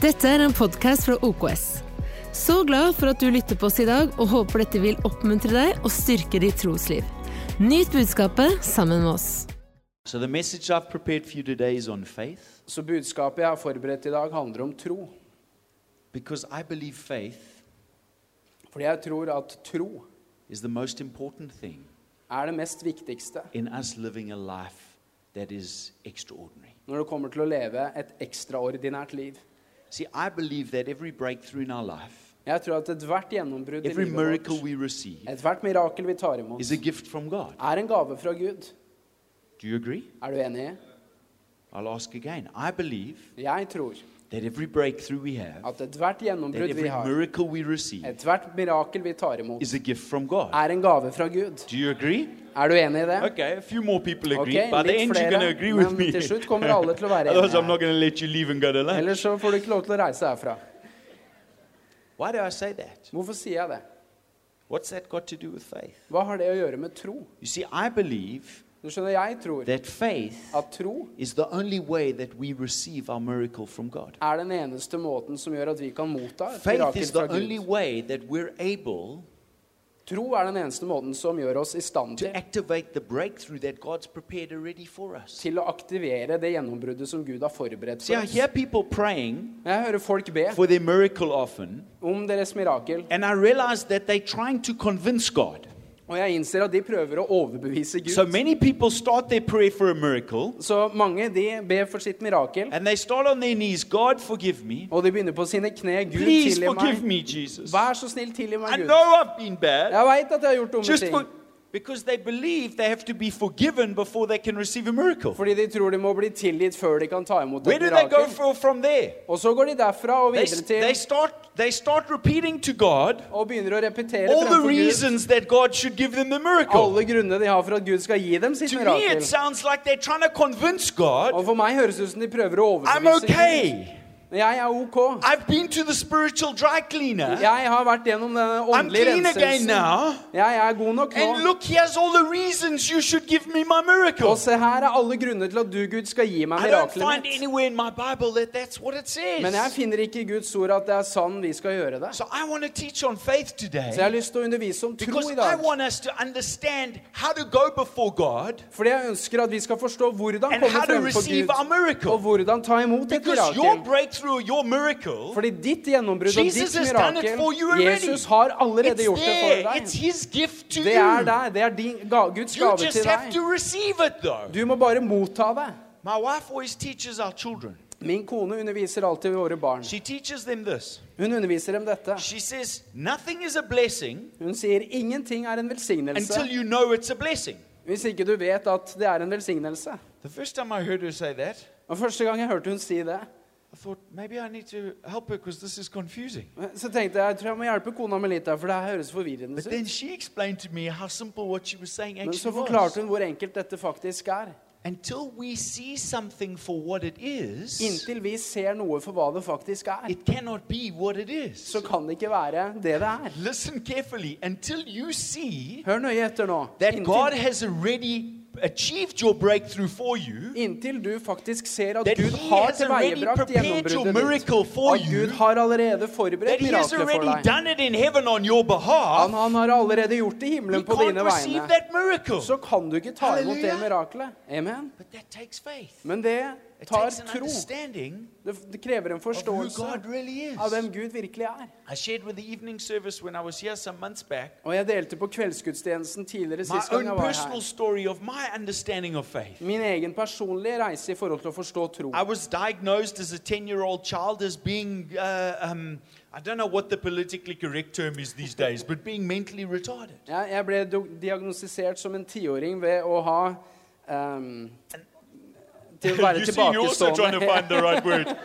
Dette er en podkast fra OKS. Så glad for at du lytter på oss i dag, og håper dette vil oppmuntre deg og styrke ditt trosliv. Nyt budskapet sammen med oss. So, the message I've prepared for you today is on faith Så budskapet jeg har forberedt i dag, handler om tro. because I believe faith Fordi jeg tror at tro is the most important thing er det mest viktigste in us living a life that is extraordinary. når det kommer til å leve et ekstraordinært liv. See, I believe that every breakthrough in our life, Jeg tror at ethvert gjennombrudd i livet vårt, ethvert mirakel vi tar imot, is a gift from God. er en gave fra Gud. Do you agree? Er du enig? I'll ask again. I believe Jeg tror that every breakthrough we have, at ethvert gjennombrudd vi har, miracle we receive, ethvert mirakel vi tar imot, is a gift from God. er en gave fra Gud. Do you agree? Er du enig i det? Okay, a few more people Ok, agree. okay, but litt flere, agree with men til slutt kommer alle til å være enige. Ellers så får du ikke lov til å reise herfra. Hvorfor sier jeg det? What's that got to do with faith? Hva har det å gjøre med tro? You see, I believe Du skjønner, jeg tror that faith at tro is the only way that we receive our miracle from God. er den eneste måten som gjør at vi kan motta et Faith mirakel is fra the only Gud. way that we're able Tro er den eneste måten som gjør oss i stand til, å aktivere det gjennombruddet som Gud har forberedt for oss. Jeg hører folk be om deres mirakel, and I realize that they're trying to convince God. Og jeg innser at de prøver å overbevise So Gud. many people start their prayer for a miracle, Så mange de ber for sitt mirakel, and they start on their knees God, forgive me. og de begynner på sine kne. Gud, Please tilgi forgive meg. me, Jesus. Vær så snill, tilgi meg, Gud. know I've been bad. Jeg vet at jeg har gjort dumme Just ting. for, because they believe they have to be forgiven before they can receive a miracle. Fordi de tror de må bli tilgitt før de kan ta imot Where et do they go mirakel. for, from there? Og så går de derfra og They, videre they, til start, they start repeating to God og begynner å repetere all the fremfor Gud reasons that God should give them the miracle. alle grunnene de har for at Gud skal gi dem sitt To me, mirakel. it sounds like they're trying to convince God Og for meg høres det ut som de prøver å I'm overbevise okay. Jeg er ok. I've been to the spiritual dry cleaner. Jeg har vært gjennom I'm åndelige clean again now. Jeg er god nok And nå. he has all the reasons you should give me my miracle. Og se her er alle grunner til at du, Gud, skal gi meg I don't find anywhere in my Bible that that's what it says. Men jeg finner ikke i Guds ord at det er sann vi skal gjøre det. So I want to teach on faith today. Så jeg har lyst til å undervise om tro i I dag. want us to understand how to go before God Fordi jeg ønsker at vi skal forstå hvordan and komme frem for Gud, miracle. og hvordan ta imot et mirakel. Your miracle, Fordi ditt gjennombrudd og Jesus ditt mirakel. Jesus har allerede it's gjort det for deg. Det er deg der. Det er din, ga, Guds You gave til deg. it. Du må bare motta det. Min kone underviser alltid våre barn. She teaches them this. Hun underviser dem dette. Says, Nothing is a blessing Hun sier ingenting er en velsignelse you know it's a blessing. hvis ikke du vet at det er en velsignelse. The first time I heard her say that, Og Første gang jeg hørte hun si det, thought så tenkte jeg jeg tror jeg må hjelpe kona mi litt, der, for det her høres forvirrende ut. Men så forklarte hun hvor enkelt dette faktisk er. Until we see something for what it is, Inntil vi ser noe for hva det faktisk er, it cannot be what it is. så kan det ikke være det det er. Listen carefully. Until you see Hør nøye etter nå. that God Inntil, has already achieved your breakthrough for you, inntil du faktisk ser at Gud har tilveiebrakt gjennombruddet ditt. At Gud har allerede forberedt miraklet for deg. your Han, har allerede gjort det i himmelen på dine vegne. Så kan du ikke ta imot det miraklet. Amen. Men det tar tro. Det, det krever en forståelse really av hvem Gud virkelig er. I shared with the evening service when I was here some months back Og jeg delte på kveldsgudstjenesten tidligere sist gang jeg var her. story of my of faith. Min egen personlige reise i forhold til å forstå tro. I was diagnosed as a 10 year old child as being, uh, um, I don't know what the politically correct term is these days, but being mentally retarded. Jeg, jeg ble diagnostisert som en tiåring ved å ha ehm, Til å være you see, you're also trying to find tilbakestående. right.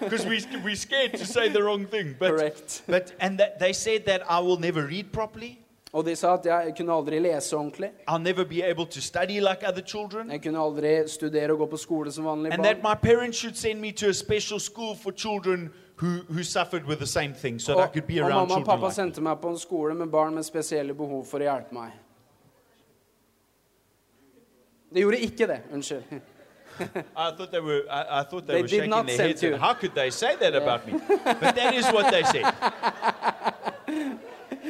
Because we, we're scared to say the wrong thing. But, Correct. but and that they said that I will never read properly. Og de sa at jeg kunne aldri lese ordentlig. I'll never be able to study like other children. Jeg kunne aldri studere og gå på skole som vanlig And that barn. my parents should send me to a special school for children who, who suffered with the same thing so that I Og, could be og around mamma og pappa like sendte meg på en skole med barn med spesielle behov for å hjelpe meg. De gjorde ikke det. Unnskyld. I thought they were. I, I thought they, They were shaking their heads. And, How could they say that about me? But that is what they said.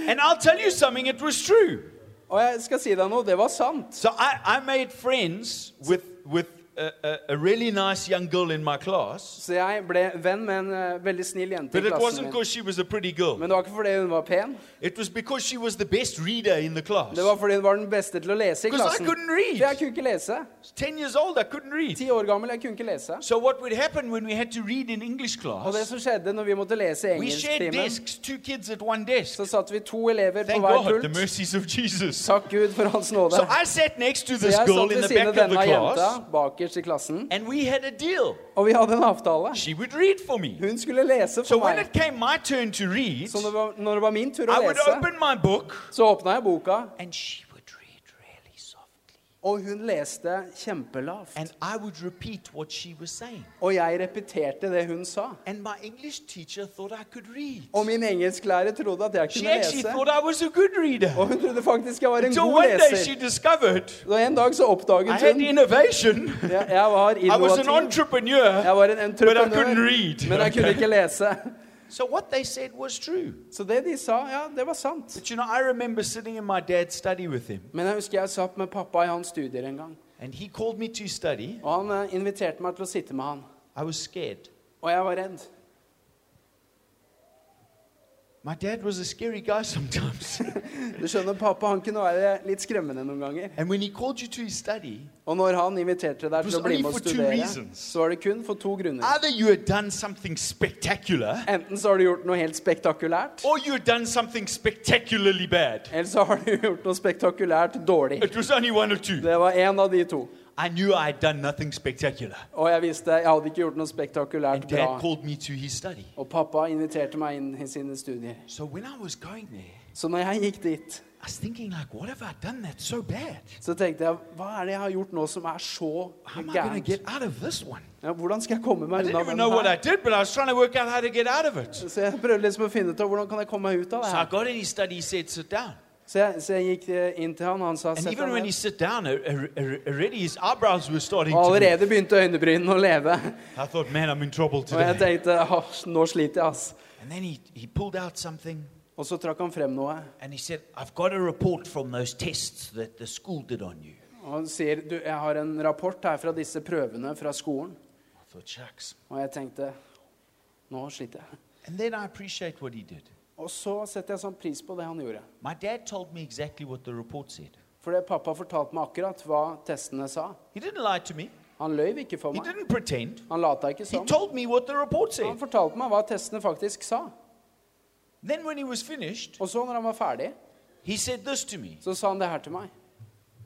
and I'll tell you something. It was true. Og jeg skal si deg noe, det var sant. So I, I made friends with with a, a, really nice young girl in my class. Så jeg ble venn med en eh, veldig snill jente But i it klassen wasn't min. because she was a pretty girl. Men det var ikke fordi hun var pen. It was because she was the best reader in the class. Det var fordi hun var den beste til å lese i Because I klassen. couldn't read. For jeg kunne ikke lese. Ten years old, I couldn't read. Ti år gammel, jeg kunne ikke lese. So what would happen when we had to read in English Og det class? som skjedde når vi måtte lese We shared engelsktimen, desks, two kids at one desk. så satt vi to elever på Thank hver God, the pult. mercies of Jesus. Takk Gud for hans nåde. So I sat next to Så this jeg girl satt in ved the siden av back of the denne jenta class, bakerst i klassen, and we had a deal. og vi hadde en avtale. She would read for me. Hun skulle lese So for when meg. it came my turn to read, Så når det var, når det var min tur I å would lese, open my book, så åpna jeg boka, and she would read really softly. Og hun leste kjempelavt. And I would repeat what she was saying. Og jeg repeterte det hun sa. And my English teacher thought I could read. Og min engelsklærer trodde at jeg She kunne actually lese. thought I was a good reader. Og hun trodde faktisk jeg var en Until god one day she leser. discovered en dag så I oppdaget had hun innovation. jeg, jeg var I was an innovativ. entrepreneur. Jeg var en But I couldn't entreprenør, read. men jeg kunne ikke lese. So what they said was true. Så det de sa, ja, det var sant. But you know, I remember sitting in my dad's study with him, Men jeg husker jeg satt med pappa i hans studier en gang. and he called me to study. Og han eh, inviterte meg til å sitte med han. I was scared. Og jeg var redd. My dad was a scary guy sometimes. Du skjønner, pappa han kunne være litt skremmende noen ganger. and when he called you to his study, Og når han inviterte deg til å bli med og studere, så var det kun for to grunner. either you had done something spectacular, Enten så har du gjort noe helt spektakulært, or you had done something spectacularly bad. eller så har du gjort noe spektakulært dårlig. It was only one or two. Det var en av de to. I knew I had done nothing spectacular. Og jeg visste jeg hadde ikke gjort noe spektakulært And dad bra. called me to his study. Og pappa inviterte meg inn i sine studier. So when I was going there, Så når jeg gikk dit, I was thinking like, what have I done that's so bad? så tenkte jeg hva er det jeg har gjort nå som er så How am I going to gærent? get out of this one? Ja, hvordan skal jeg komme I meg didn't unna even know what I her? did, but I was trying to work out how to get out of it. Så jeg prøvde liksom å finne ut av hvordan kan jeg komme meg ut av det So I her. got in his study, he said, sit down. Så jeg, så jeg gikk eh, inn til han, han sa sett deg ned. down, a- a- a- already his eyebrows were starting Og allerede begynte øyenbrynene å leve. I thought, man, I'm in trouble Og jeg tenkte «Åh, nå sliter jeg, ass. And then he, he pulled out something Og så trakk han frem noe. and he said, I've got a report from those tests that the school did on you. Og han sier du, jeg har en rapport her fra disse prøvene fra skolen. I thought, shucks. Og jeg tenkte nå sliter jeg. And then I appreciate what he did. Og så setter jeg sånn pris på det han gjorde. My dad told me exactly what the report said. Fordi pappa fortalte meg akkurat hva testene sa. He didn't lie to me. Han løy ikke for He meg. didn't pretend. Han lata ikke He told me what the report Han said. fortalte meg hva testene faktisk sa. Then when he was finished, Og så, når han var ferdig, he said this to me. så sa han det her til meg.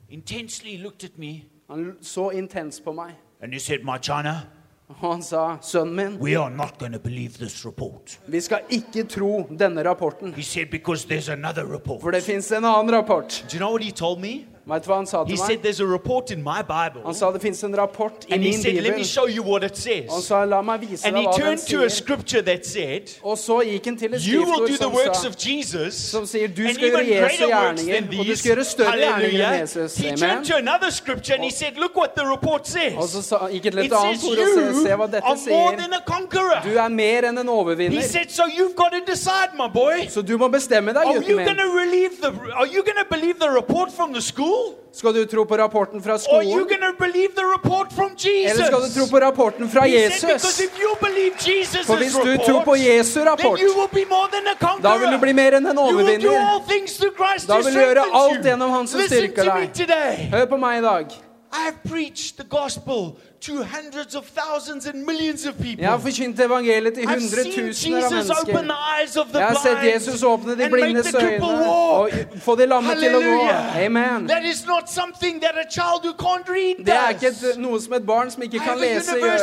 Intensely looked at me Han så intens på meg. and he said, My China, Og han sa, 'Sønnen min, we are not going believe this report. vi skal ikke tro denne rapporten.' He said, Because there's another report. For det fins en annen rapport. Do you know what he told me? Vet du hva han sa He til said, meg? There's a report in my Bible. Han sa det fins en rapport i And he min said, Let me bibel. show you what it Og han says. sa, 'La meg vise And deg he hva den turned to a sier'. scripture that said, Og så gikk han til et You will do the som works sa of Jesus, som sier, "Du and skal gjøre even Jesu greater works gjerninger, than og du these." skal gjøre større gjerninger enn Hallelujah. Jesus. He Amen. turned to another scripture and he said, Look what the report Og says. så gikk han til It et annet says ord og se, se you dette are more sier. than a conqueror. Er mer enn en He overvinner. said, So you've got to decide, my boy. Så du må bestemme deg, Are gutten you min. going to relieve the? Are you going to believe the report from the school, Skal du tro på rapporten fra or are you skolen, believe the report from Jesus? eller skal du tro på rapporten fra He said, because Jesus? if you believe Jesus' For hvis du tror på report, Jesu then rapport, you will be more than a da vil du bli mer enn en You will do overvinner. all things through Christ Da who vil du gjøre strengthens alt you. gjennom Han som Listen styrker to me deg. today. Hør på meg i dag. I have preached the gospel to hundreds of thousands and millions of people. Jeg har forkynt evangeliet til I've seen hundretusener av Jesus open mennesker. the eyes of the Jeg har sett blind Jesus åpne de blindes øyne og få de lamme til å gå. Hallelujah. Amen. That is not something that a child who can't read Det er ikke noe som et barn som ikke kan lese, gjør.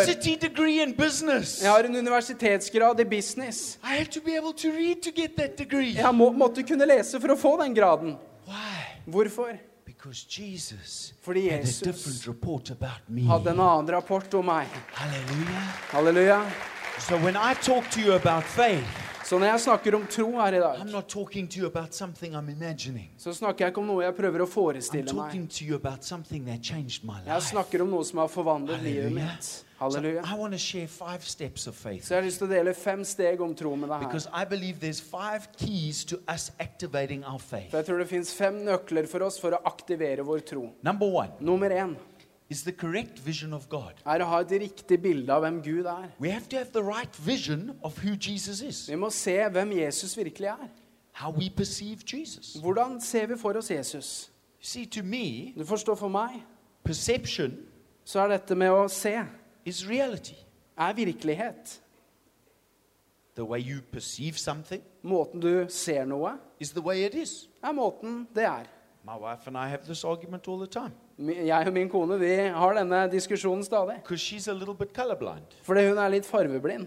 Jeg har en universitetsgrad i business. I had to be able to read to get that degree. Jeg må, måtte kunne lese for å få den graden. Why? Hvorfor? Because Jesus Fordi had a Jesus different report about me. hadde en annen rapport om meg. Hallelujah. Halleluja. So when I talk to you about faith, Så når jeg snakker om tro her i dag, I'm not talking to you about something I'm imagining. så snakker jeg ikke om noe jeg prøver å I'm forestille meg. talking to you about something that changed my Jeg life. snakker om noe som har forvandlet livet mitt. So Halleluja. I want to share five steps of faith Så jeg har lyst til å dele fem steg om tro med deg her. because I believe there's five keys to us activating our faith. For jeg tror det fins fem nøkler for oss for å aktivere vår tro. Number one Nummer én is the correct vision of God. er å ha et riktig bilde av hvem Gud er. We have to have the right vision of who Jesus is, Vi må se hvem Jesus virkelig er. how we perceive Jesus. Hvordan ser vi for oss Jesus? See, to me, Du forstår, for meg perception så er dette med å se is reality. er virkelighet. The way you perceive something Måten du ser noe, is the way it is. er måten det er. My wife and I have this argument all the time Jeg og min kone vi har denne diskusjonen stadig. Fordi hun er litt farveblind.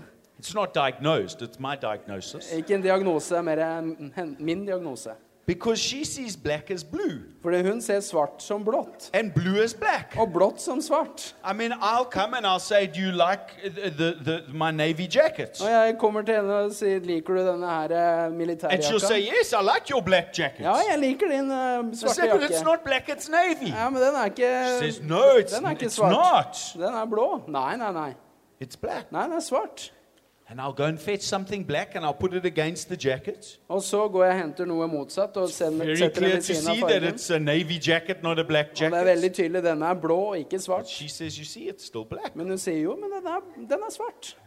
Ikke en diagnose, mer er hen- min diagnose. Because she sees black as blue Fordi hun ser svart som blått. and blue as black. Og blått som svart. I mean, I'll come and I'll say, Do you like the, the, the, my navy jacket? Og jeg kommer til henne og sier 'Liker du denne her militærjakka? And she'll say, Yes, I like your black jacket. Ja, jeg liker din uh, svarte jakke. But it's not black, it's navy. Ja, men den er ikke She says, No, it's, Den er ikke it's svart. not. Den er blå. Nei, nei, nei. It's black. Nei, den er svart. And I'll go and fetch something black and I'll put it against the jacket. Og så går jeg og henter noe motsatt og sender, Very setter den clear ved to siden av that fargen. it's a navy jacket, not a black Og det er jacket. veldig tydelig. Den er blå og ikke But svart. she says, You see, it's still black. Men hun sier jo, men den er, den er svart.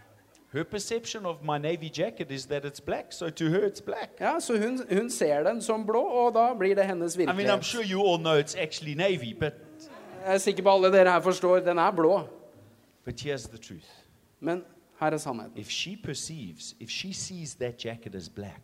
Her perception of my navy jacket is that it's black, so to her it's black. Ja, Så hun, hun ser den som blå, og da blir det hennes I mean, I'm virkelighet. sure you all know it's actually navy, but, Jeg er sikker på alle dere her forstår. Den er blå. but here's the truth. Men her er sannheten.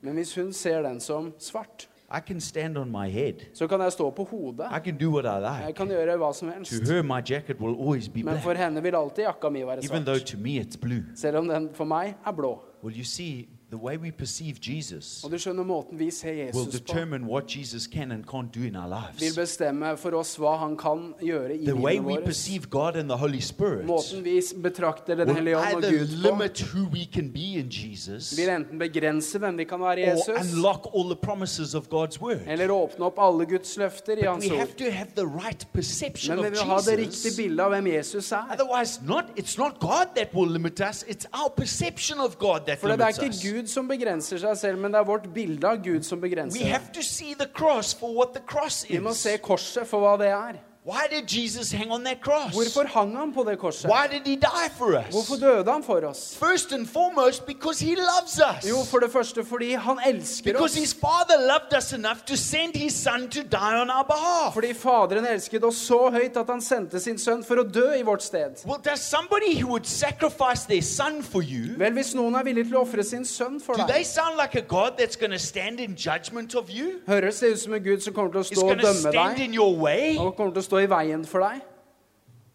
Men hvis hun ser den som svart, I can stand on my head. så kan jeg stå på hodet. I can do what I Jeg kan gjøre hva som helst. To her, my jacket will always be Men for henne vil alltid jakka mi være even though svart. to me it's blue. Selv om den for meg er blå. Well, you see, the way we perceive Jesus Og du skjønner måten vi ser will Jesus på, determine what Jesus can and can't do in our vil lives. bestemme for oss hva han kan gjøre i The way livet we vårt. perceive God and the Holy Spirit Måten vi betrakter Den will hellige ånd og either Gud på, limit who we can be in Jesus vil enten begrense hvem vi kan være i or Jesus, unlock all the promises of God's word. eller åpne opp alle Guds løfter i But Hans we have ord. to have the right perception Men vi of vil ha det riktige Jesus. bildet av hvem Jesus er. Otherwise, not it's not God that will limit us. It's our perception of God that For det er limits ikke us. Gud som begrenser seg selv, men det er vårt bilde av Gud som We begrenser. have to see the cross for what the cross Vi må se korset for hva det er. Why did Jesus hang on that cross? Hvorfor hang han på det korset? Why did he die for Hvorfor døde han for oss? First and foremost, because he loves us. Jo, for det første fordi han elsker Because oss. his father loved us enough to send his son to die on our behalf. Fordi Faderen elsket oss så høyt at han sendte sin sønn for å dø i vårt sted. Well, does somebody who would sacrifice their son for you, Vel, hvis noen er villig til å ofre sin sønn for do they deg, sound like a God that's going to stand in judgment of you? høres det ut som en Gud som kommer til å stå og dømme stand deg, in your way? og kommer til å stå i veien for deg,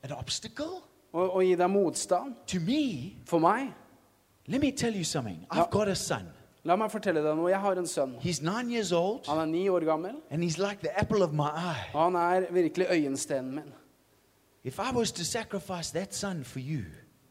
An obstacle? og, og gi deg motstand. To me, For meg let me tell you something. I've got a son. La meg fortelle deg noe. Jeg har en sønn. He's nine years old, Han er ni år gammel, and he's like the apple of my eye. og han er virkelig øyenstenen min. If I was to sacrifice that son for you,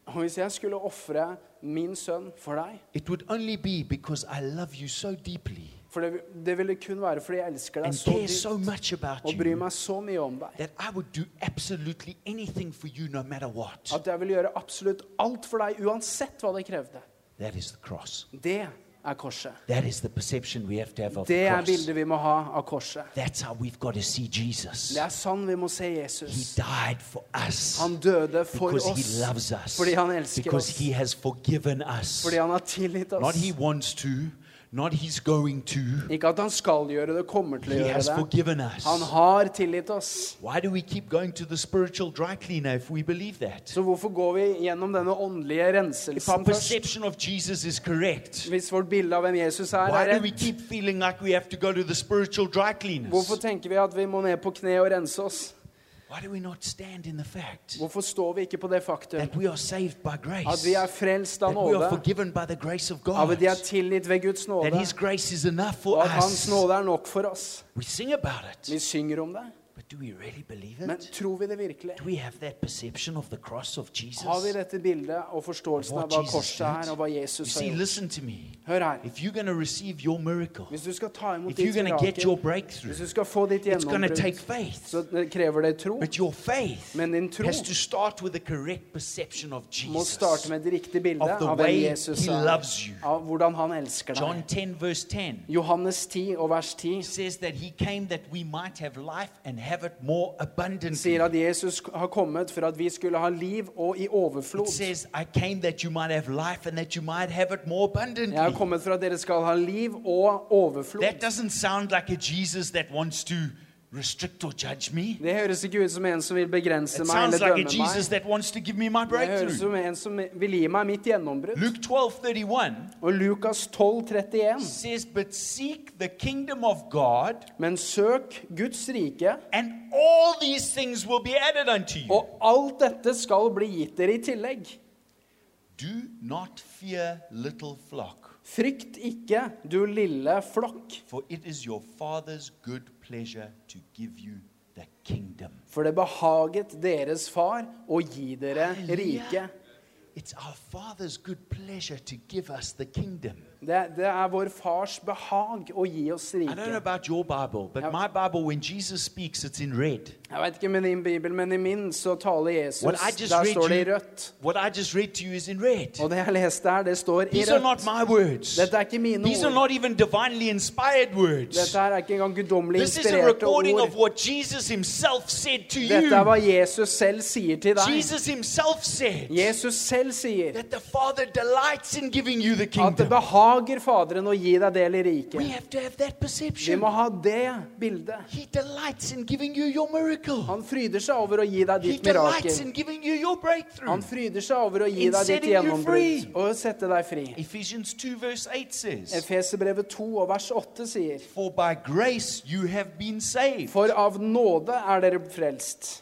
Og hvis jeg skulle ofre min sønn for deg it would only be because I love you so deeply For det, det ville kun være fordi jeg elsker deg and så care so dypt much about og bryr you meg så mye om deg that I would do absolutely anything for you no matter what. at jeg vil gjøre absolutt alt for deg, uansett hva det krevde. That is the cross. Det er korset. That is the perception we have to have of Det the er cross. bildet vi må ha av korset. That's how we've got to see Jesus. Det er sånn vi må se He Jesus. died for us Han døde for because oss he loves us. fordi han elsker Because oss. he has forgiven us. Fordi han har tilgitt Not oss. he wants to, not he's going to. Ikke at han skal gjøre det, kommer til å He gjøre has det. forgiven us. Han har tilgitt oss. Why do we keep going to the spiritual dry cleaner if we believe that? Så hvorfor går vi gjennom denne åndelige If our renselsen først? perception of Jesus is correct, Hvis vårt bilde av hvem Jesus er, why er do we rett, keep feeling like we have to go to the spiritual dry cleaners? hvorfor tenker vi at vi må ned på kne og rense oss? Hvorfor står vi ikke på det faktum that we are saved by at vi er frelst av That we are nåde, forgiven by the grace of av God? at vi er tilgitt ved Guds nåde, His grace is enough for og at Hans nåde er nok for oss? We sing about Vi synger om det. But do we really believe Men tror vi det virkelig? Do we have that perception of the cross of Jesus? Har vi dette bildet og forståelsen av hva korset er, og hva Jesus har gjort? me. Hør her. If you're going receive your miracle, Hvis du skal ta imot if you're ditt going get your mirakel, breakthrough, hvis du skal få ditt gjennombrudd, så krever det tro. But your faith Men din tro må starte med et riktig bilde av hvem Jesus er, av hvordan han elsker John deg. 10, verse 10 Johannes 10 og vers 10 says that he came that we might have life and have it more abundantly. Sier at Jesus har kommet for at vi skulle ha liv og i overflod. says, Jeg har kommet for at dere skal ha liv og overflod. That doesn't sound like a Jesus that wants to restrict or judge me. Det høres ikke ut som en som vil begrense It meg sounds eller like a dømme Jesus meg. that wants to give me my Det høres breakthrough. som en som vil gi meg mitt gjennombrudd. Luke 12 31 Og Lukas 12, 31. says, But seek the kingdom of God, Men søk Guds rike, and all these things will be added unto you. og alt dette skal bli gitt dere i tillegg. Do not fear, little flock, Frykt ikke, du lille flokk, for it is your Father's good pleasure to give you the kingdom. for det behaget deres far å gi dere riket. rike. It's our Father's good pleasure to give us the kingdom. Det, det er vår fars behag å gi oss I don't know rike. about your Bible, but Yeah. my Bible, when Jesus speaks, it's in red. Jeg vet ikke med din bibel, men i min så taler Jesus. What I just Der read står det i you, rødt. what I just read to you is in red. Og det jeg leste her, det står i These are not rødt. my words. Dette er ikke mine These are ord. not even divinely inspired words. Dette her er ikke engang guddommelig This is a inspirerte recording of ord. what Jesus himself said to Dette er hva you. Jesus selv sier til deg. Jesus himself said Jesus selv sier that the Father delights in giving you the at det kingdom. Behager Faderen å gi deg del i riket. Vi må ha det bildet. You. Han fryder seg over å gi deg ditt mirakel. you. Han fryder seg over å gi deg ditt gjennombrudd og sette deg fri. Ephesians 2, verse 8 says, Efeserbrevet 2 og vers 8 sier For av nåde er dere frelst.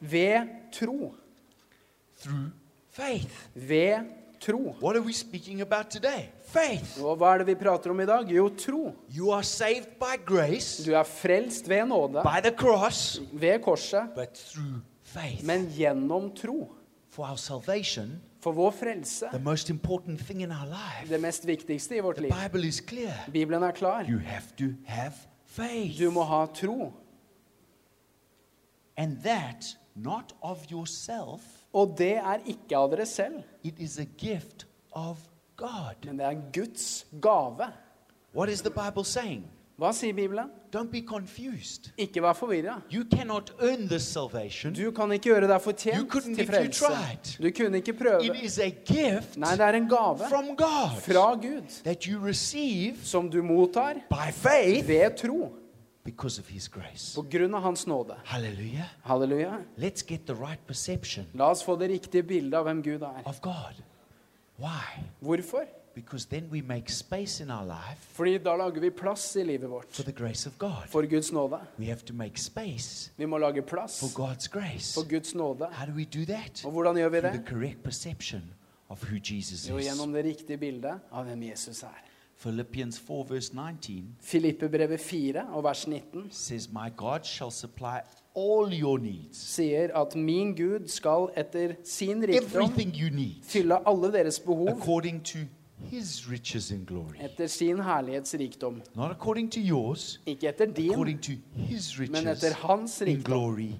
Ved tro. Ved tro. Ved tro. What are we speaking about today? Faith. Og hva er det vi prater om i dag? Jo, tro. You are saved by grace, Du er frelst ved nåde, by the cross, ved korset, but through faith. men gjennom tro. For our salvation, For vår frelse, the most important thing in our life, det mest viktigste i vårt the liv. Bible is clear. Bibelen er klar. You have to have faith. Du må ha tro. And that not of yourself, Og det er ikke av dere selv, it is a gift of God. men det er Guds gave. What is the Bible saying? Hva sier Bibelen? Don't be confused. Ikke vær forvirra. You cannot earn this salvation. Du kan ikke gjøre deg You fortjent til frelse. Du kunne ikke prøve. It is a gift Nei, det er en gave from God fra Gud that you receive som du mottar by faith ved tro because of His grace. på grunn av Hans nåde. Halleluja. Halleluja. Let's get the right perception La oss få det riktige bildet av hvem Gud er. of God. Why? Hvorfor? Because then we make space in our life Fordi da lager vi plass i livet vårt for the grace of God. for Guds nåde. We have to make space Vi må lage plass for God's grace. for Guds nåde. How do we do that? Og hvordan gjør vi Through det? the correct perception of who Jesus Jo, is. gjennom det riktige bildet av hvem Jesus er. Philippians 4, verse 19 Filippebrevet 4 og vers 19 says, My God shall supply all your needs, sier at min Gud skal etter sin rikdom everything you need, fylle alle deres behov according to His riches in glory. etter sin. Not according to yours, Ikke etter din, according to His men etter hans in rikdom glory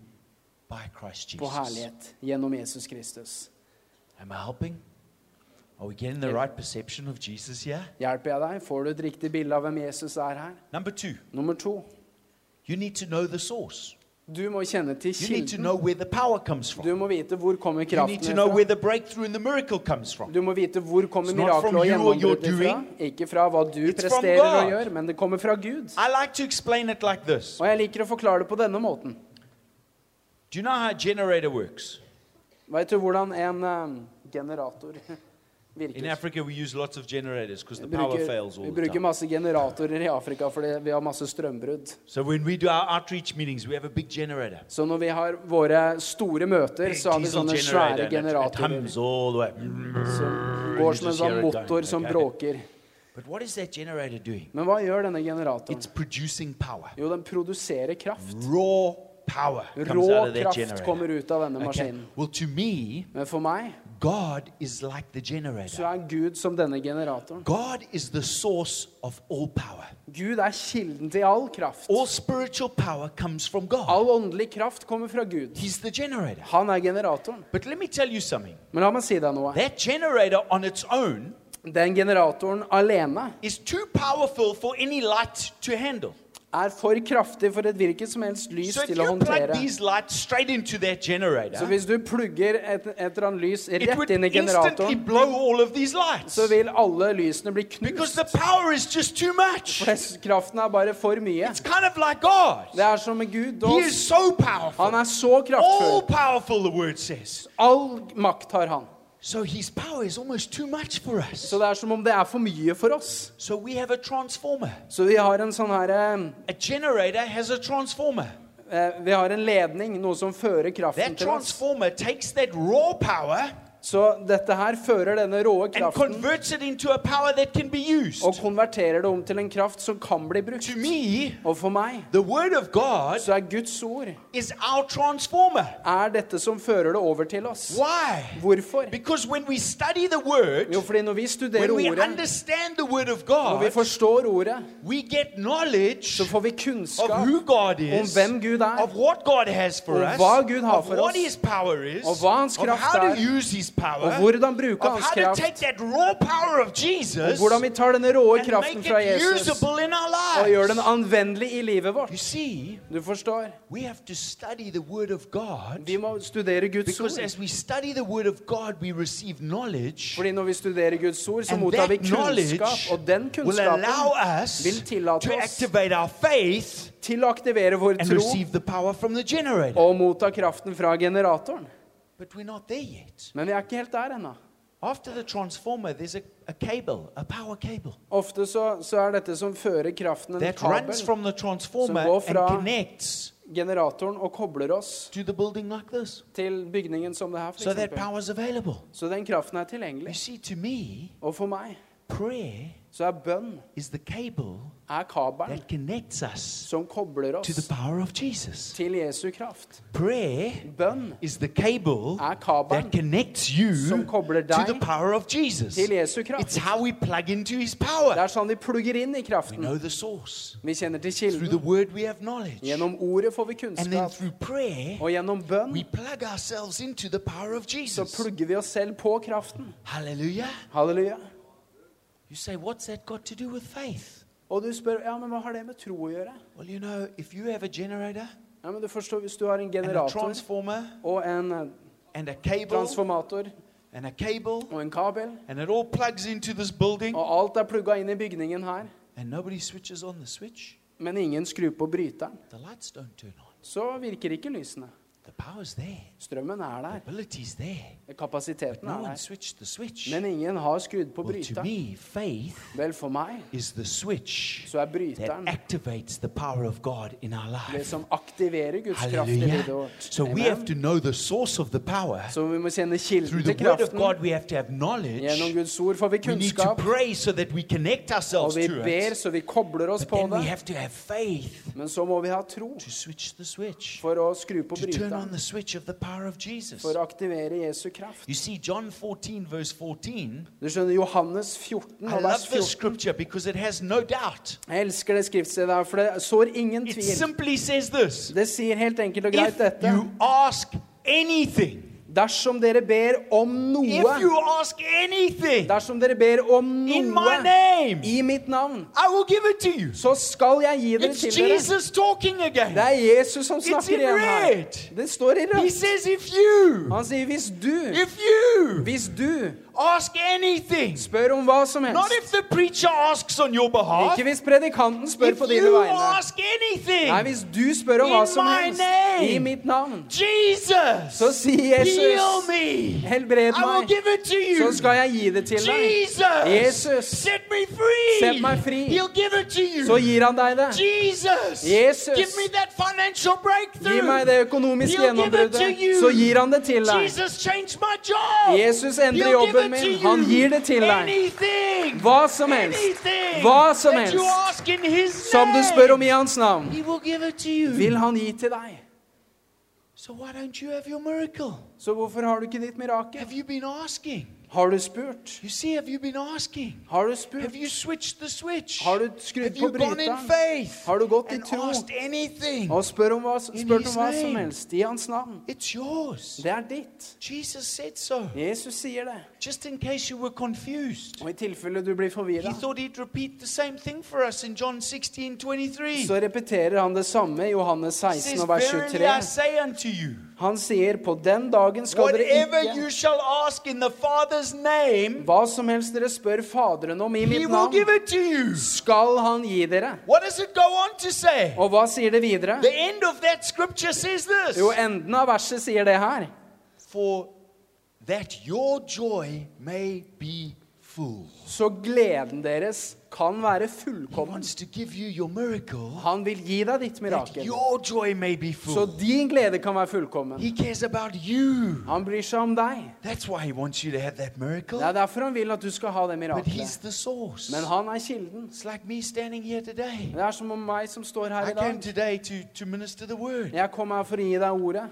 by Christ på herlighet gjennom Jesus Kristus. Am I helping? Hjelper jeg deg? Får du et riktig bilde av hvem Jesus er her? Nummer to. you need to know the source. Du må kjenne til You kilden. Du må vite hvor kommer kraften to know where fra. the breakthrough and the miracle comes from. Du må vite hvor kommer miraklet og gjennombruddet fra. Ikke fra hva du It's presterer og gjør, men det kommer fra Gud. Like like. Og jeg liker å forklare det på denne måten. Do you know? Vet du hvordan en eh, generator In? Africa, we use lots of generators because the Vi power bruker, fails all vi bruker masse generatorer i Afrika fordi vi har masse strømbrudd. So when we do our outreach meetings, we have a big generator. Så når vi har våre store møter, så har vi sånne svære generatorer hums all the way. som går som en sånn motor som bråker. But what is that generator doing? Men hva gjør denne generatoren? It's producing power. Jo, den produserer kraft. Raw power comes Rå out of that kraft generator. kommer ut av denne Okay. maskinen. Well, to me, Men for meg God is like the så er Gud som denne generatoren. God is the source of all power. Gud er kilden til all kraft. All spiritual power comes from God. All åndelig kraft kommer fra Gud. He's the generator. Han er generatoren. But let me tell you something. Men la meg si deg noe. That generator on its own Den generatoren alene is too powerful for any light to handle. Er for kraftig for et hvilket som helst lys So til å håndtere. Så hvis du plugger et, et eller annet lys rett inn i generatoren, all så vil alle lysene bli knust. For kraften er bare for mye. Kind of like Det er som med Gud. So. Han er så All kraftfull. powerful, the word says. All makt har han. So his power is almost too much for us. Så det er som om det er for mye for oss. So we have a transformer. Så vi har en sånn her A generator has a transformer. eh, Vi har en ledning, noe som fører kraften That til oss. transformer takes that raw power Så dette her fører denne råe kraften og konverterer det om til en kraft som kan bli brukt. Me, Og for meg God så er Guds ord er dette som fører det over til oss. Why? Hvorfor? Word, Jo, fordi når vi studerer ordet, of når vi forstår ordet, så får vi kunnskap is, om hvem Gud er, God Og hva Gud har for oss, og hva hans kraft er, His og hvordan bruke hans kraft, power og hvordan vi tar denne råe kraften fra Jesus og gjør den anvendelig i livet vårt. see, Du forstår? Vi må studere Guds ord. Fordi når vi studerer Guds ord, så mottar vi kunnskap, og den kunnskapen vil tillate oss faith til å aktivere vår tro power og motta kraften fra generatoren. But we're not there yet. Men vi er ikke helt der ennå. After the transformer, there's a, a cable, a power cable Ofte så, så er dette som fører kraften, en kabel, Som går and fra- connects generatoren, og kobler oss to the building like this. til bygningen som det her. For So that eksempel. power is available. Så den kraften er You tilgjengelig. see, to me, Og for meg prayer så er bønn er kabelen som kobler oss til Jesu kraft. Prayer Bønn er kabelen som kobler deg til Jesu kraft. Det er sånn vi plugger inn i kraften. Vi kjenner til kilden. Gjennom ordet får vi kunnskap. Og gjennom bønn så plugger vi oss selv på kraften. Halleluja. You say, what's that got to do with faith? Og du spør ja, men hva har det med tro å gjøre? Well, you know, if you have a generator Ja, men du forstår, Hvis du har en generator og en eh, and a cable transformator and a cable og en kabel, and it all plugs into this building og alt er plugga inn i bygningen her, and nobody switches on the switch, men ingen skrur på bryteren, the lights don't turn on. så virker ikke lysene. The power's there. Strømmen er der. The ability's there. Kapasiteten er der. Men ingen har skrudd på bryteren. Vel, for meg is the switch så er bryteren activates the power of God in our det som aktiverer Guds kraft i livet vårt. So we have Amen. to know the source of the power. Så vi må kjenne kilden til kraften. God, we have to have knowledge. Gjennom Guds ord får vi We need to kunnskap, pray so that we connect og vi ber så vi kobler oss på det. have to have faith Men så må vi ha tro to switch the switch, for å skru på to turn on the switch of the power of Jesus. for å aktivere Jesu kraft. You see, John 14, verse 14. Du skjønner, Johannes 14 I og love this 14. scripture because it has no doubt. Jeg elsker det skriftstedet for det sår ingen It tvil. simply says this Det sier helt enkelt og If greit dette. you ask anything, Dersom dere ber om if noe, you ask anything dersom dere ber om noe name, i mitt navn, I will give it to you. så skal jeg gi det It's til. Jesus dere. Det er Jesus som snakker igjen her. Det står i rødt. Han sier hvis du, if you hvis du ask anything, spør om hva som not helst, if the preacher asks on your behalf, ikke hvis predikanten spør if på dine you vegne. ask anything, Nei, hvis du spør om hva som helst name. i mitt navn, Jesus, så heal Jesus, me. helbred I will meg, give it to you. så skal jeg gi det til deg. Jesus, Jesus, set me free. Sett meg fri. He'll give it to you. Så gir han deg det. Jesus, Jesus, give me that financial breakthrough. Gi meg det økonomiske gjennombruddet, så gir han det til deg. Jesus my job. Jesus endrer jobben min. Han gir det til deg. Hva som helst. Hva som helst. Som du spør om i hans navn, vil han gi til deg. So why don't you have your miracle? Så hvorfor har du ikke ditt mirakel? Har du spurt? You see, have you been asking? Har du spurt? Have you switched the switch? Har du skrudd på bryteren? Har du gått i tro og spør om hva, spurt om hva som helst i hans navn? It's yours. Det er ditt. Jesus said so. Jesus sier det. Just in case you were confused. Og i tilfelle du blir He forvirra, thought he'd repeat the same thing for us in John 16 23. så repeterer han det samme i Johannes 16 says, og vers Verily I 23. say unto you, Han sier, på den dagen skal dere ikke name, Hva som helst dere spør Faderen om i mitt navn, skal han gi dere. Og hva sier det videre? Jo, enden av verset sier det her. For that your joy may be full. Så gleden deres kan være fullkommen. wants to give you Han vil gi deg ditt mirakel. your joy may be Så din glede kan være fullkommen. He cares about you. Han bryr seg om deg. That's why he wants you to have that miracle. Det er derfor han vil at du skal ha det But mirakelet. he's the source. Men han er kilden. Det er som om meg som står her I dag. Jeg kom her for å gi deg ordet,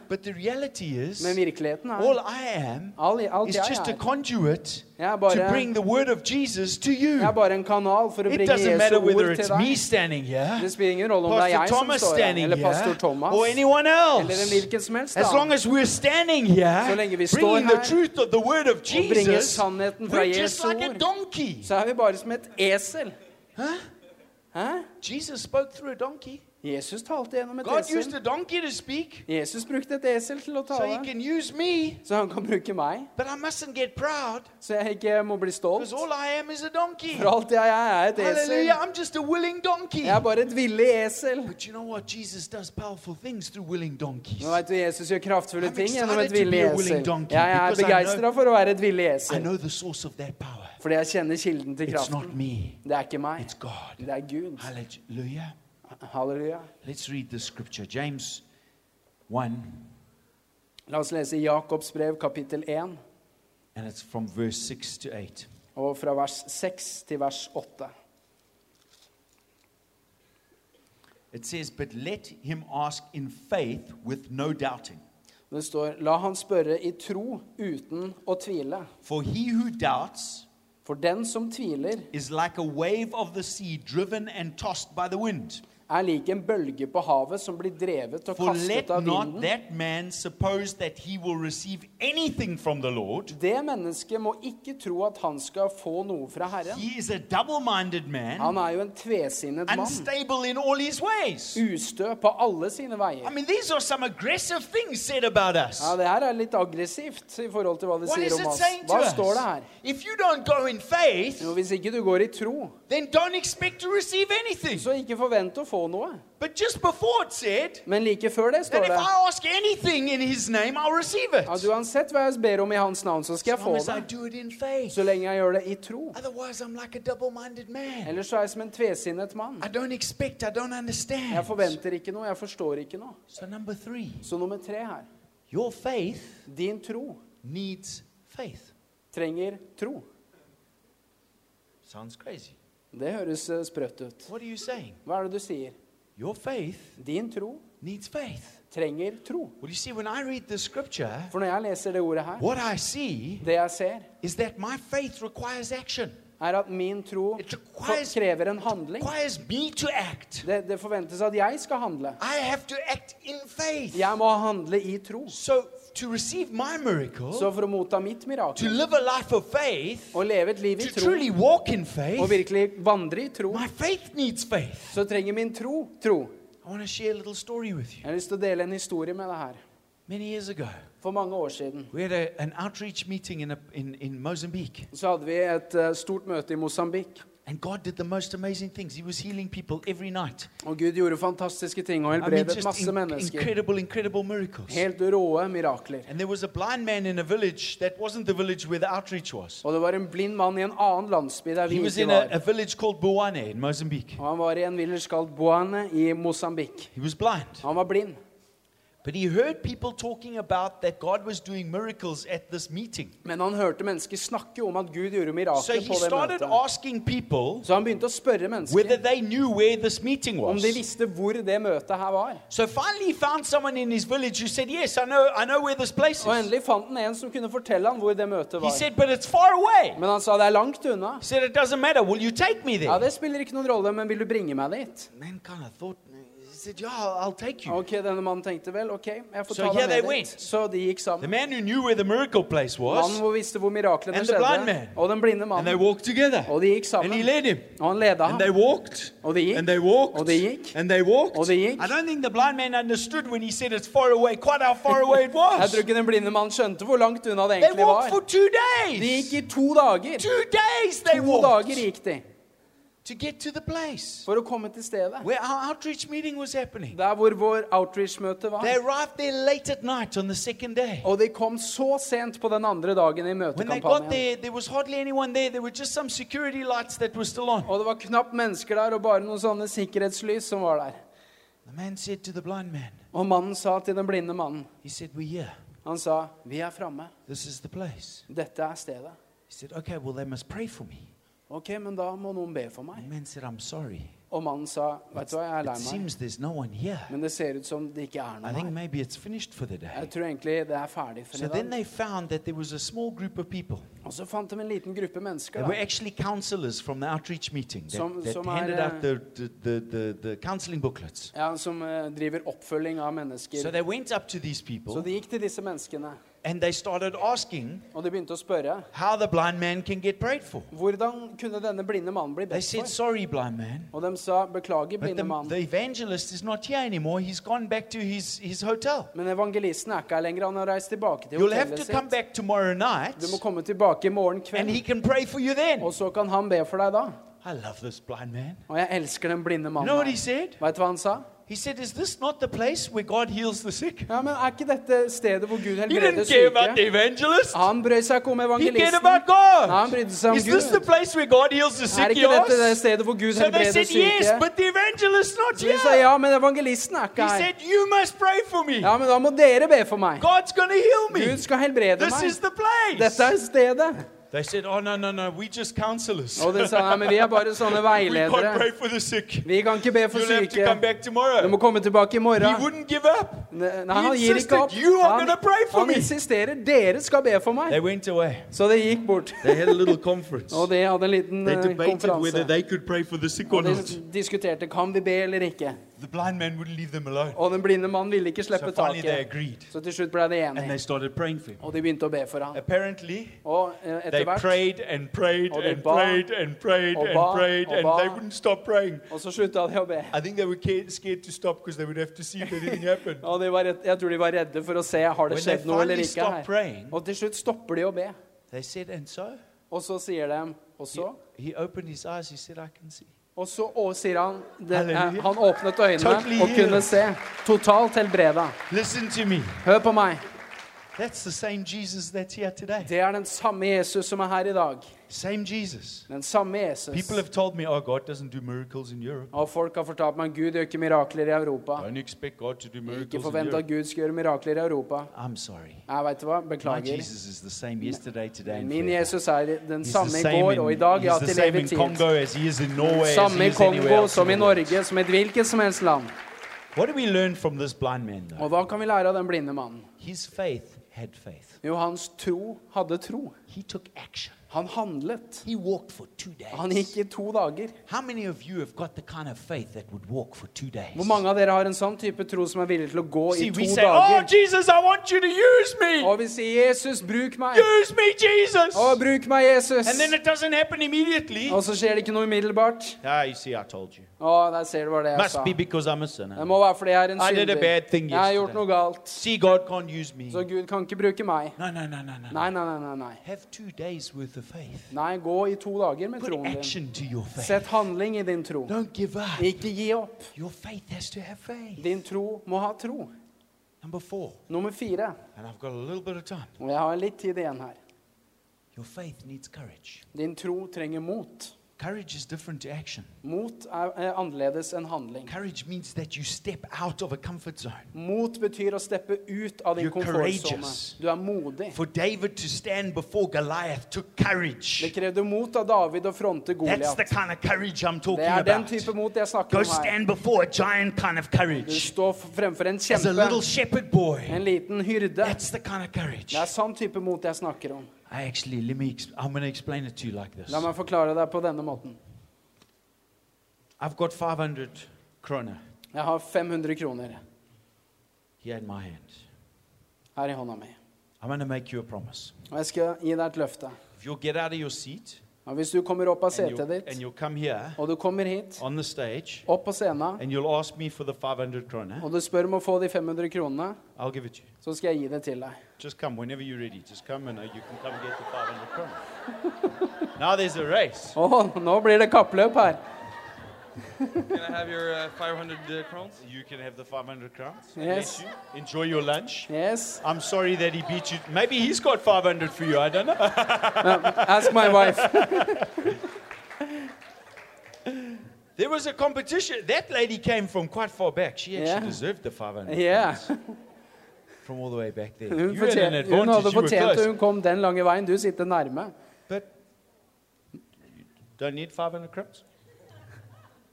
men virkeligheten all er I am all, alt jeg er. to bring the word of Jesus to you. It doesn't matter whether it's me standing here, Pastor Thomas standing here, or anyone else. As long as we're standing here, bringing the truth of the word of Jesus, we're just like a donkey. Huh? Jesus spoke through a donkey. Jesus talte gjennom et God used esel. donkey to speak, Jesus brukte et esel til å so he tale, can use me. så han kan bruke meg, But I mustn't get proud, så jeg ikke må bli stolt. because all I am is a donkey. For alt jeg er, er et esel. Hallelujah! I'm just a willing donkey. Jeg er bare et villig esel. But you know what? Jesus does powerful things through willing donkeys. Nå vet du, Jesus gjør kraftfulle I'm ting gjennom et excited to villig be a willing esel. donkey Jeg er because I begeistra for å være et villig I esel. know the source of that power. Fordi jeg kjenner kilden til It's not kraften. me, Det er ikke meg. it's God. Det er Gud. Hallelujah. Halleluja. Let's read the scripture. James 1, La oss lese Jakobs brev, kapittel 1, and it's from verse 6 to 8. og fra vers 6 til vers 8. It says, But let him ask in faith with no doubting. Det står La han spørre i tro uten å tvile. For he who doubts For den som tviler, is like a wave of the sea driven and tossed by the wind. Er lik en bølge på havet som blir drevet og For let kastet av not vinden. that man suppose that he will receive anything from the Lord. Det mennesket må ikke tro at han skal få noe fra Herren. He is a double minded man, Han er jo en tvesinnet mann. unstable in all his ways. Ustø på alle sine I veier. mean, these are some aggressive things said about us. Ja, Det her er litt aggressivt i forhold til hva det What is sier it om oss. saying to Hva står det her? If you don't go in faith, Jo, Hvis ikke du går i tro, then don't expect to receive anything. så ikke forvent å få noe. But just before it said Men like før det står that if det I ask anything in his name, I'll receive it. at uansett hva jeg ber om i hans navn, så skal jeg få as I det. do it in faith. Så lenge jeg gjør det i tro. Otherwise, I'm like a man. Ellers så er jeg som en tvesinnet mann. I don't expect, I don't understand. Jeg forventer ikke noe, jeg forstår ikke noe. So, number three, Så nummer tre her. your faith Din tro needs faith. trenger tro. Sounds crazy. Det høres eh, sprøtt ut. Hva er det du sier? Din tro trenger tro. Well, see, For når jeg leser det ordet her, see det jeg ser, is that my faith requires action. er at min tro krever en handling. Det, det forventes at jeg skal handle. Jeg må handle i tro. So, to receive my miracle, Så for å motta mitt to mirakel live a life of faith, og leve et liv i to tro truly walk in og faith, virkelig vandre i tro, my faith needs faith. så trenger min tro tro. I want to share a little story with you. Jeg har lyst til å dele en historie med deg her. Many years ago, For mange år siden we had a, an outreach meeting in, a, in, in Mozambique, så hadde vi et uh, stort møte i Mosambik. And God did the most amazing things. He was healing people every night. Og Gud gjorde fantastiske ting og I mean, just masse in- mennesker. incredible, incredible miracles. Helt råe mirakler. And there was a blind man in a village that wasn't the village where the outreach was. Og det var en blind mann i en annen landsby der vi He was in a, a village called Buane in Mozambique. Og han var i en village kalt Boane i Mosambik. He was blind. Han var blind. Men han hørte mennesker snakke om at Gud gjorde mirakler på det started møtet. asking people Så han begynte å spørre whether mennesker they knew where this meeting om de visste hvor det møtet her var. So finally he found someone in his village who said, Yes, I know, I know where this place Og endelig fant han en som kunne fortelle han hvor det møtet He var. said, But it's far away. Men han sa det er langt unna. Said, It doesn't matter. Will you take me Ja. Det spiller ikke noen rolle, men vil du bringe meg dit? Man kind of thought, said, Yeah, I'll take you. Ok, denne mannen tenkte vel, ok, jeg får So ta yeah, deg they med went. dit. Så de gikk The sammen. man who knew where the miracle place Mannen was, hvor visste hvor miraklene And the blind man. skjedde, og den blinde and they mannen. walked together. Og de gikk And he sammen. led him. Og han ledet And they ham. walked. Og de gikk. And they walked. Og de gikk. And they walked. Og de gikk. I don't think the blind man understood when he said it's far away, quite how far away it Jeg was. tror ikke den blinde mannen skjønte hvor langt unna det They egentlig walked for var. two De days. gikk i to dager. Two days they To walked dager gikk de to get to the place for å komme til stedet. where our outreach meeting was happening. Der hvor vår outreach-møte var. They arrived there late at night on the second day. Og de kom så sent på den andre dagen i When they got møtekampanjen. there, there was hardly anyone there. There were just some security lights that were still on. Og det var knapt mennesker der, og bare noen sånne sikkerhetslys som var der. The man said to the blind man, Og mannen sa til den blinde mannen he said, We're here. Han sa, 'Vi er framme. This is the place. Dette er stedet.' He said, Okay, well, they must pray for me. Ok, men da må noen be for meg. The man said, I'm sorry. Og mannen sa, 'Vet du hva, jeg er It lei meg, seems there's no one here. men det ser ut som det ikke er I noen her.' maybe it's finished for the day. Jeg tror egentlig det er ferdig for So i then dag. they found that there was a small group of people. Og så fant de en liten gruppe They mennesker were da, actually counselors from the outreach meeting that, Som- that som er, handed eh, out the, the, the, the, the counseling booklets. ja, som eh, driver oppfølging av So mennesker. they went up to these Så de gikk til disse menneskene, and they started asking og de begynte å spørre how the blind man can get prayed for. hvordan kunne denne blinde mannen bli They bedt said, for. Sorry, blind man. Og de sa 'beklager, But blinde the, mann'. the evangelist is not here anymore. He's gone back to his, his hotel. Men evangelisten er ikke her lenger. Han har reist tilbake til You'll have hotellet to come sitt. back tomorrow night Du må komme tilbake i morgen and he kveld, can pray for you then. og så kan han be for deg da. I love this blind man. Og jeg elsker den blinde You know what he mannen. said? Vet du hva han sa? He said, Is this not the place where God heals the sick? Ja, men Er ikke dette stedet hvor Gud He helbreder didn't care about the syke? evangelist. Han brød seg ikke om He cared evangelisten. about God. Nei, han brydde seg om Is this the Gud. place where God heals the Er sick? ikke dette det stedet hvor Gud So they helbreder said yes, syke? but the evangelist's not Så de sa ja, men evangelisten er He ikke her. said, You must pray for me. Ja, men da må dere be for meg. God's going to heal me. Gud skal helbrede This is meg. the place. Dette er stedet. They said, Oh, no, no, no. We just counselors. Og de sa nei, men vi er bare sånne We can't veiledere. pray for the sick. Vi kan ikke be for You'll have to syke. come back Du tomorrow. må komme tilbake i He morgen. wouldn't give up. Ne- Nei, He han gir insisted, ikke opp. "You are Han, pray for han me." insisterer. Dere skal be for They meg. went away. Så de gikk bort. They had a little conference. Og de hadde en liten They debated debated whether konferanse. they could pray for the sick or Og not. de diskuterte kan vi be eller ikke. The blind man wouldn't leave them alone. Og den blinde mannen ville ikke slippe so taket. Så til slutt ble de enige. started praying for him. Og de begynte å be for ham. Apparently, Og eh, etter hvert prayed and prayed Og de and ba, prayed and prayed og and ba, prayed, og ba. they stop praying. Og så slutta de å be. I think they were scared to stop because they would have to see if anything happened. Og de var jeg tror de var redde for å se har det When skjedd noe eller ikke her. praying, Og til slutt stopper de å be. said, so? Og så sier de Og He, så? he opened his eyes. He said, I can see. Og så og sier han det, eh, Han åpnet øynene Totally og kunne se. Totalt helbreda. Hør på meg. Det er den samme Jesus som er her i dag. Same Jesus. Den samme Jesus. People have told me, oh, God doesn't do miracles in Europe. Og folk har fortalt meg Gud gjør ikke mirakler i Europa. Don't expect God to do Ikke forvent at Gud skal gjøre mirakler i Europa. I'm sorry. Jeg vet hva, My beklager. Jesus is the same yesterday, today, and Min. Jesus er den He's samme i går og i dag, ja, til evig tid. Samme i Kongo som i. Norge, som i et hvilket som helst land. Man. Og hva kan vi lære av den blinde mannen? His faith. Jo, hans tro hadde tro. He took action. Han handlet. He walked for two Han gikk i to dager. How many of you have got the kind of faith that would walk for two days? Hvor mange av dere har en sånn type tro som er villig til å gå i See, we to say, Oh, dager? Jesus, I want you to use me. Og vi sier 'Jesus, bruk meg'. Use me, Jesus. Og bruk meg, Jesus. And then it doesn't happen immediately. Og så skjer det ikke noe umiddelbart. Ah, you see, I told you. Å, der ser du hva det jeg Must sa. be because I'm a Det sinner. må være fordi jeg er en I did a synder. bad thing Jeg har gjort yesterday. noe galt. See, God can't use me. Så Gud kan ikke bruke meg. No, no, no, no, no. Nei, nei, nei. nei, nei. Have two days worth of faith. Nei, gå i to dager med Put troen din. action to your faith. Sett handling i din tro. Don't give up. Ikke gi opp. Your faith has to have faith. Din tro må ha tro. Number four, Nummer fire. and I've got a little bit of time. Og jeg har litt tid igjen her. Your faith needs courage. Din tro trenger mot. Courage is different to action. Mot er, er annerledes enn handling. Courage means that you step out of a comfort zone. Mot betyr å steppe ut av din You're komfortsone. courageous. Du er modig. For David to stand before Goliath took courage. Det krevde mot av David å fronte That's the kind of courage I'm Det er den about. type mot jeg snakker om her. stand before a giant kind of Du courage. står fremfor en As a little kjempe, shepherd boy. en liten hyrde. That's the kind of courage. Det er sånn type mot jeg snakker om. I actually, let me, ex- I'm going to explain it to you like this. La meg forklare deg på denne måten. I've got 500 kroner Jeg har 500 kroner here in my hand. her i hånda mi. I'm going to make you a promise. Og jeg skal gi deg et løfte. If you get out of your seat Og hvis du kommer opp av setet ditt, and you'll come here og du kommer hit, on the stage opp på scenen, and you'll ask me for the 500 kroner, og du spør om å få de 500 kronene, I'll give it to you. så skal jeg gi det til deg. Just come whenever you're ready. Just come and you can come get the 500 kroner. now there's a race. Å, nå blir det kappløp her. Can I have your uh, 500 uh, crowns? You can have the 500 crowns. Yes. You. Enjoy your lunch. Yes. I'm sorry that he beat you. Maybe he's got 500 for you. I don't know. Ask my wife. There was a competition. That lady came from quite far back. She actually Yeah. deserved the 500 Yeah. crowns from all the way back there. Hun, You had an fortjente, hun hadde advantage. You were fortjent det. close. Hun kom den lange veien. Du sitter nærme. But you don't need 500 crowns.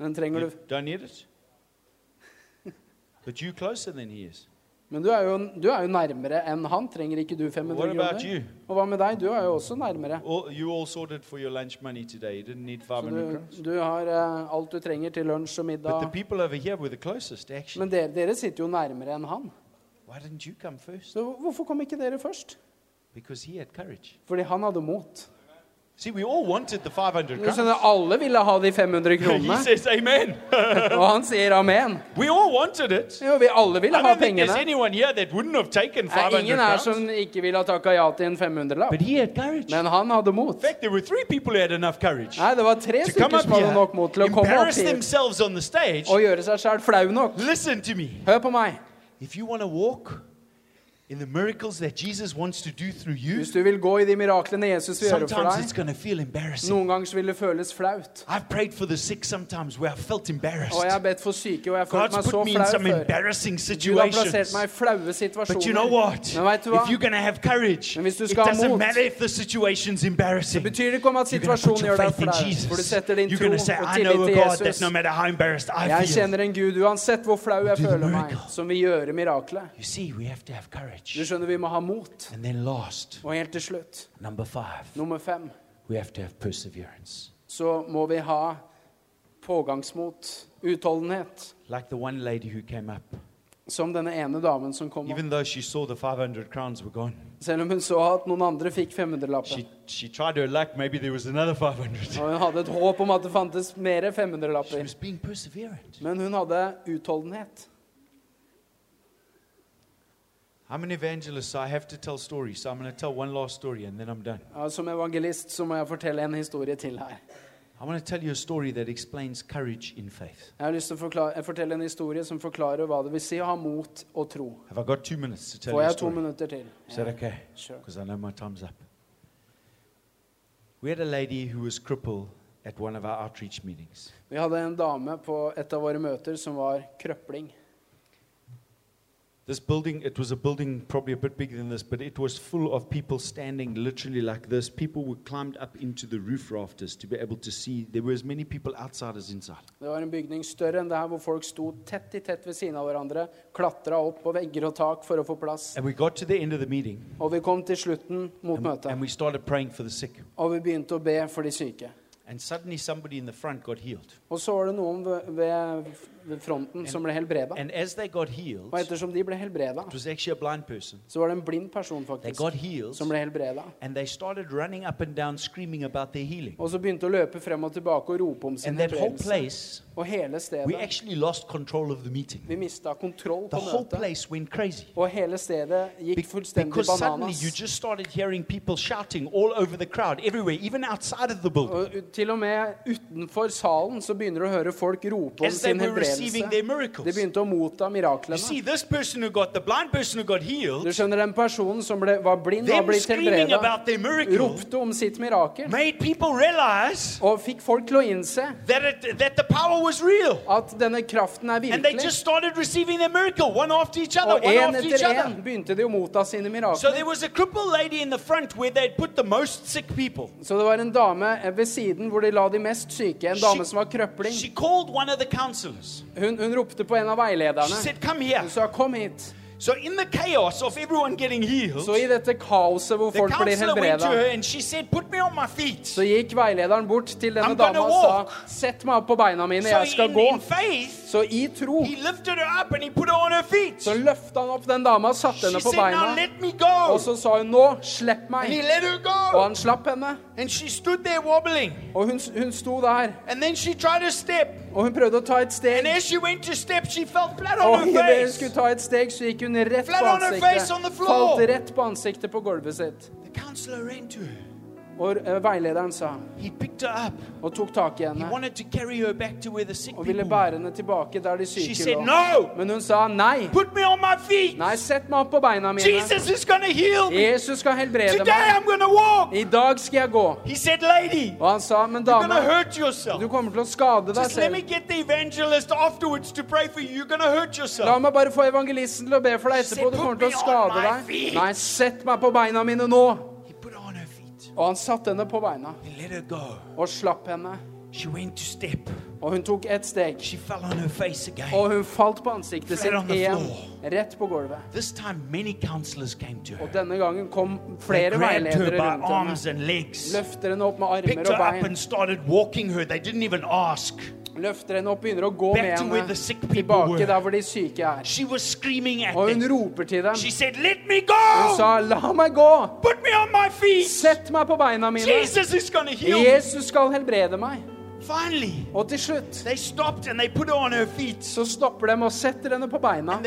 Den trenger du. don't need it. But you're closer than he is. Men du er, jo, du er jo nærmere enn han. Trenger ikke du 500 What kroner? Og hva med deg? Du er jo også nærmere. All, all sorted for your lunch money today. You didn't need Så du, du har uh, alt du trenger til lunsj og middag. people over here were the closest. Men dere, dere sitter jo nærmere enn han. Why didn't you come first? Så hvorfor kom ikke dere først? Because he had courage. Fordi han hadde mot. See, we all wanted the 500 Du skjønner, Alle ville ha de 500 He kronene, says amen. og han sier amen. we all wanted it. Jo, vi alle ville ha don't there's pengene. anyone here that wouldn't have taken Det er 500 ingen her som ikke ville ha takka ja til en 500-lapp. But he had courage. Men han hadde mot. In fact, there were three people who had enough courage Nei, det var tre stykker som hadde nok mot til å komme opp embarrass hit themselves on the stage. og gjøre seg sjæl flau nok. Listen to me. Hør på meg. If you want to walk you, Hvis du vil gå i de miraklene Jesus vil gjøre for sometimes deg, it's going to feel embarrassing. noen ganger vil det føles flaut. Og jeg har bedt for syke, og jeg har følt meg så flau Gud har plassert meg i flaue But you know situasjoner. Men vet du hva? Courage, Men hvis du skal ha mot. Det betyr ikke om at situasjonen gjør deg flau, for du setter din tro going to say, og tillit til Jesus. no Jeg feel, kjenner en Gud uansett hvor flau jeg føler meg, som vil gjøre miraklet. you see, we have to have Du courage. skjønner, vi må ha mot. And then last, Og helt til slutt, number five, nummer fem, we have to have perseverance. så må vi ha pågangsmot, utholdenhet. Like the one lady who came up. Som denne ene damen som kom. Even though she saw the 500 crowns were gone, Selv om hun så at noen andre fikk 500-lappen. she, she tried her luck. Maybe there was another 500. Og hun hadde et håp om at det fantes mer She 500-lapper. was being perseverant. Men hun hadde utholdenhet. I'm an evangelist, so I have to tell stories. So I'm going to tell one last story and then I'm done. Ja, som evangelist så må jeg fortelle en historie til her. I want to tell you a story that explains courage in faith. Jeg har lyst til å forklare, fortelle en historie som forklarer hva det vil si å ha mot og tro. Have I got two minutes to tell Får you a jeg to story? minutter til? Is that okay? Sure. Because I know my time's up. We had a lady who was crippled at one of our outreach meetings. Vi hadde en dame på et av våre møter som var krøpling. This building, it was a building probably a bit bigger than this, but it was full of people standing literally like this. People were climbed up into the roof rafters to be able to see. There were as many people outside as inside. Det var en bygning større enn det her, hvor folk sto tett i tett ved siden av hverandre, klatra opp på vegger og tak for å få plass. And we got to the end of the meeting Og vi kom til slutten mot and, møtet, and we started praying for the sick. og vi begynte å be for de syke. And suddenly somebody in the front got healed. Og så var det noen ved, fronten som ble helbreda. Og ettersom de ble helbreda, så var det en blind person faktisk healed som ble helbreda. Og så begynte å løpe frem og tilbake og rope om sin helbredelse. Og hele stedet. Vi mista kontroll på møtet. crazy. Og hele stedet gikk fullstendig bananas. crowd, even of the. Og til og med utenfor salen så begynner du å høre folk rope om sin helbredelse. Helbredelse. De begynte å motta miraklene. see, got Du skjønner, den personen som ble, var blind og ble blitt miracle ropte om sitt mirakel og fikk folk til å innse that, it, that at denne kraften er virkelig. miracle, other, Og en én etter other. én begynte de å motta sine mirakler. So. Så det var en dame ved siden hvor de la de mest syke, en dame som var krøpling. Hun, hun ropte på en av She veilederne. said, Come here. Hun sa 'kom hit'. So in the chaos of everyone getting healed, Så i dette kaoset hvor folk blir counselor went to helbreda, her and she said, Put me on my feet. så gikk veilederen bort til denne dama og sa 'sett meg opp på beina mine, So jeg skal gå'. faith, Så i tro så løfta han opp den dama og satte henne på beina. Og så sa hun 'nå, slipp meg'. Og han slapp henne. Og hun, hun sto der. Og hun prøvde å ta et steg. Step, Og idet hun skulle ta et steg, så gikk hun rett på Flat the ansiktet. Falt rett på ansiktet på gulvet sitt. Og eh, veilederen sa He picked her up. og tok tak i henne wanted to carry her back to where the sick og ville bære henne tilbake der de syke said, lå. No! Men hun sa nei. Me on my feet. Nei, sett meg opp på beina mine. Jesus is going to heal me. Jesus skal helbrede Today meg. I'm going to walk. I dag skal jeg gå. Said, Lady, Og han sa, men dame, du kommer til å skade deg selv. get the evangelist afterwards to pray for you. You're going to hurt La meg bare få evangelisten til å be for deg etterpå. Du kommer til å skade deg. Nei, sett meg på beina mine nå. Og han satte henne på beina og slapp henne. Og hun tok et steg. Og hun falt på ansiktet sitt igjen, rett på gulvet. Og denne gangen kom flere veiledere rundt henne. Løfter henne opp med armer og bein. Løfter henne opp, begynner å gå Back med henne tilbake der hvor de syke er. Og hun roper til dem. Said, Hun sa, 'La meg gå! Put me on my feet! Sett meg på beina mine!' Jesus. Jesus skal helbrede meg. Finally, Og til slutt they stopped and they put her on her feet så stopper de og setter henne på beina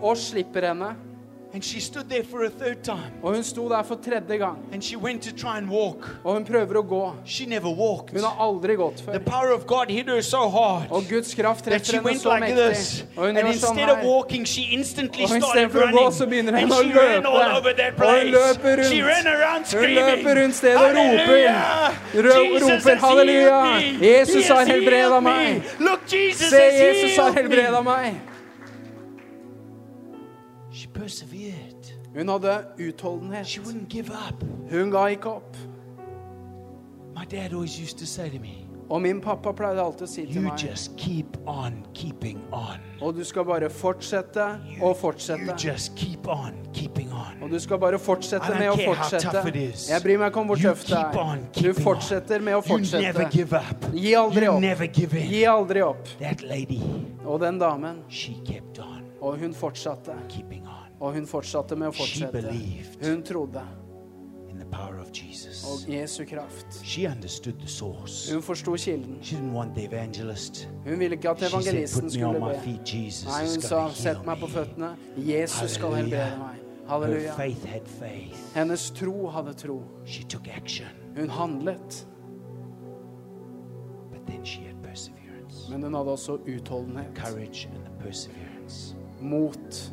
og slipper henne. And she stood there for a third time Og hun sto der for tredje gang. and she went to try and walk. Og hun prøver å gå. She never walked. Hun har aldri gått The før. power of God hit her so hard Og Guds kraft that treffer she henne went så like this. mektig. Og hun And gjør sånn instead of her. walking, she instantly Og started istedenfor å gå, så begynner And hun å she ran all løpe. over that Og hun løper rundt. She ran around Hun løper rundt stedet og roper. Roper halleluja. Jesus har helbreda meg. Look, Jesus Se, Jesus har helbreda meg. She persevered. Hun hadde utholdenhet. She wouldn't give up. Hun ga ikke opp. My dad always used to say to me, Og min pappa pleide alltid å si til meg just keep on keeping on. Og du skal bare fortsette og You fortsette. just keep on keeping on. Og du skal bare fortsette med å fortsette. Jeg bryr meg ikke om hvor tøft det er. Du fortsetter med å You never fortsette. give up. Gi aldri You opp. never give in. Gi aldri opp. That lady, Og den damen, she kept on og hun fortsatte. keeping on. Og hun fortsatte med å fortsette. Hun trodde. in the power of Jesus. Og Jesu kraft. She understood the source. Hun forsto kilden. She didn't want the evangelist. Hun ville ikke at evangelisten skulle be. Nei, hun sa, sett meg på føttene. Jesus skal helbrede meg. Halleluja. faith had faith. Hennes tro hadde tro. She took action, Hun handlet. but then she had perseverance, Men hun hadde også utholdenhet. courage, and Mot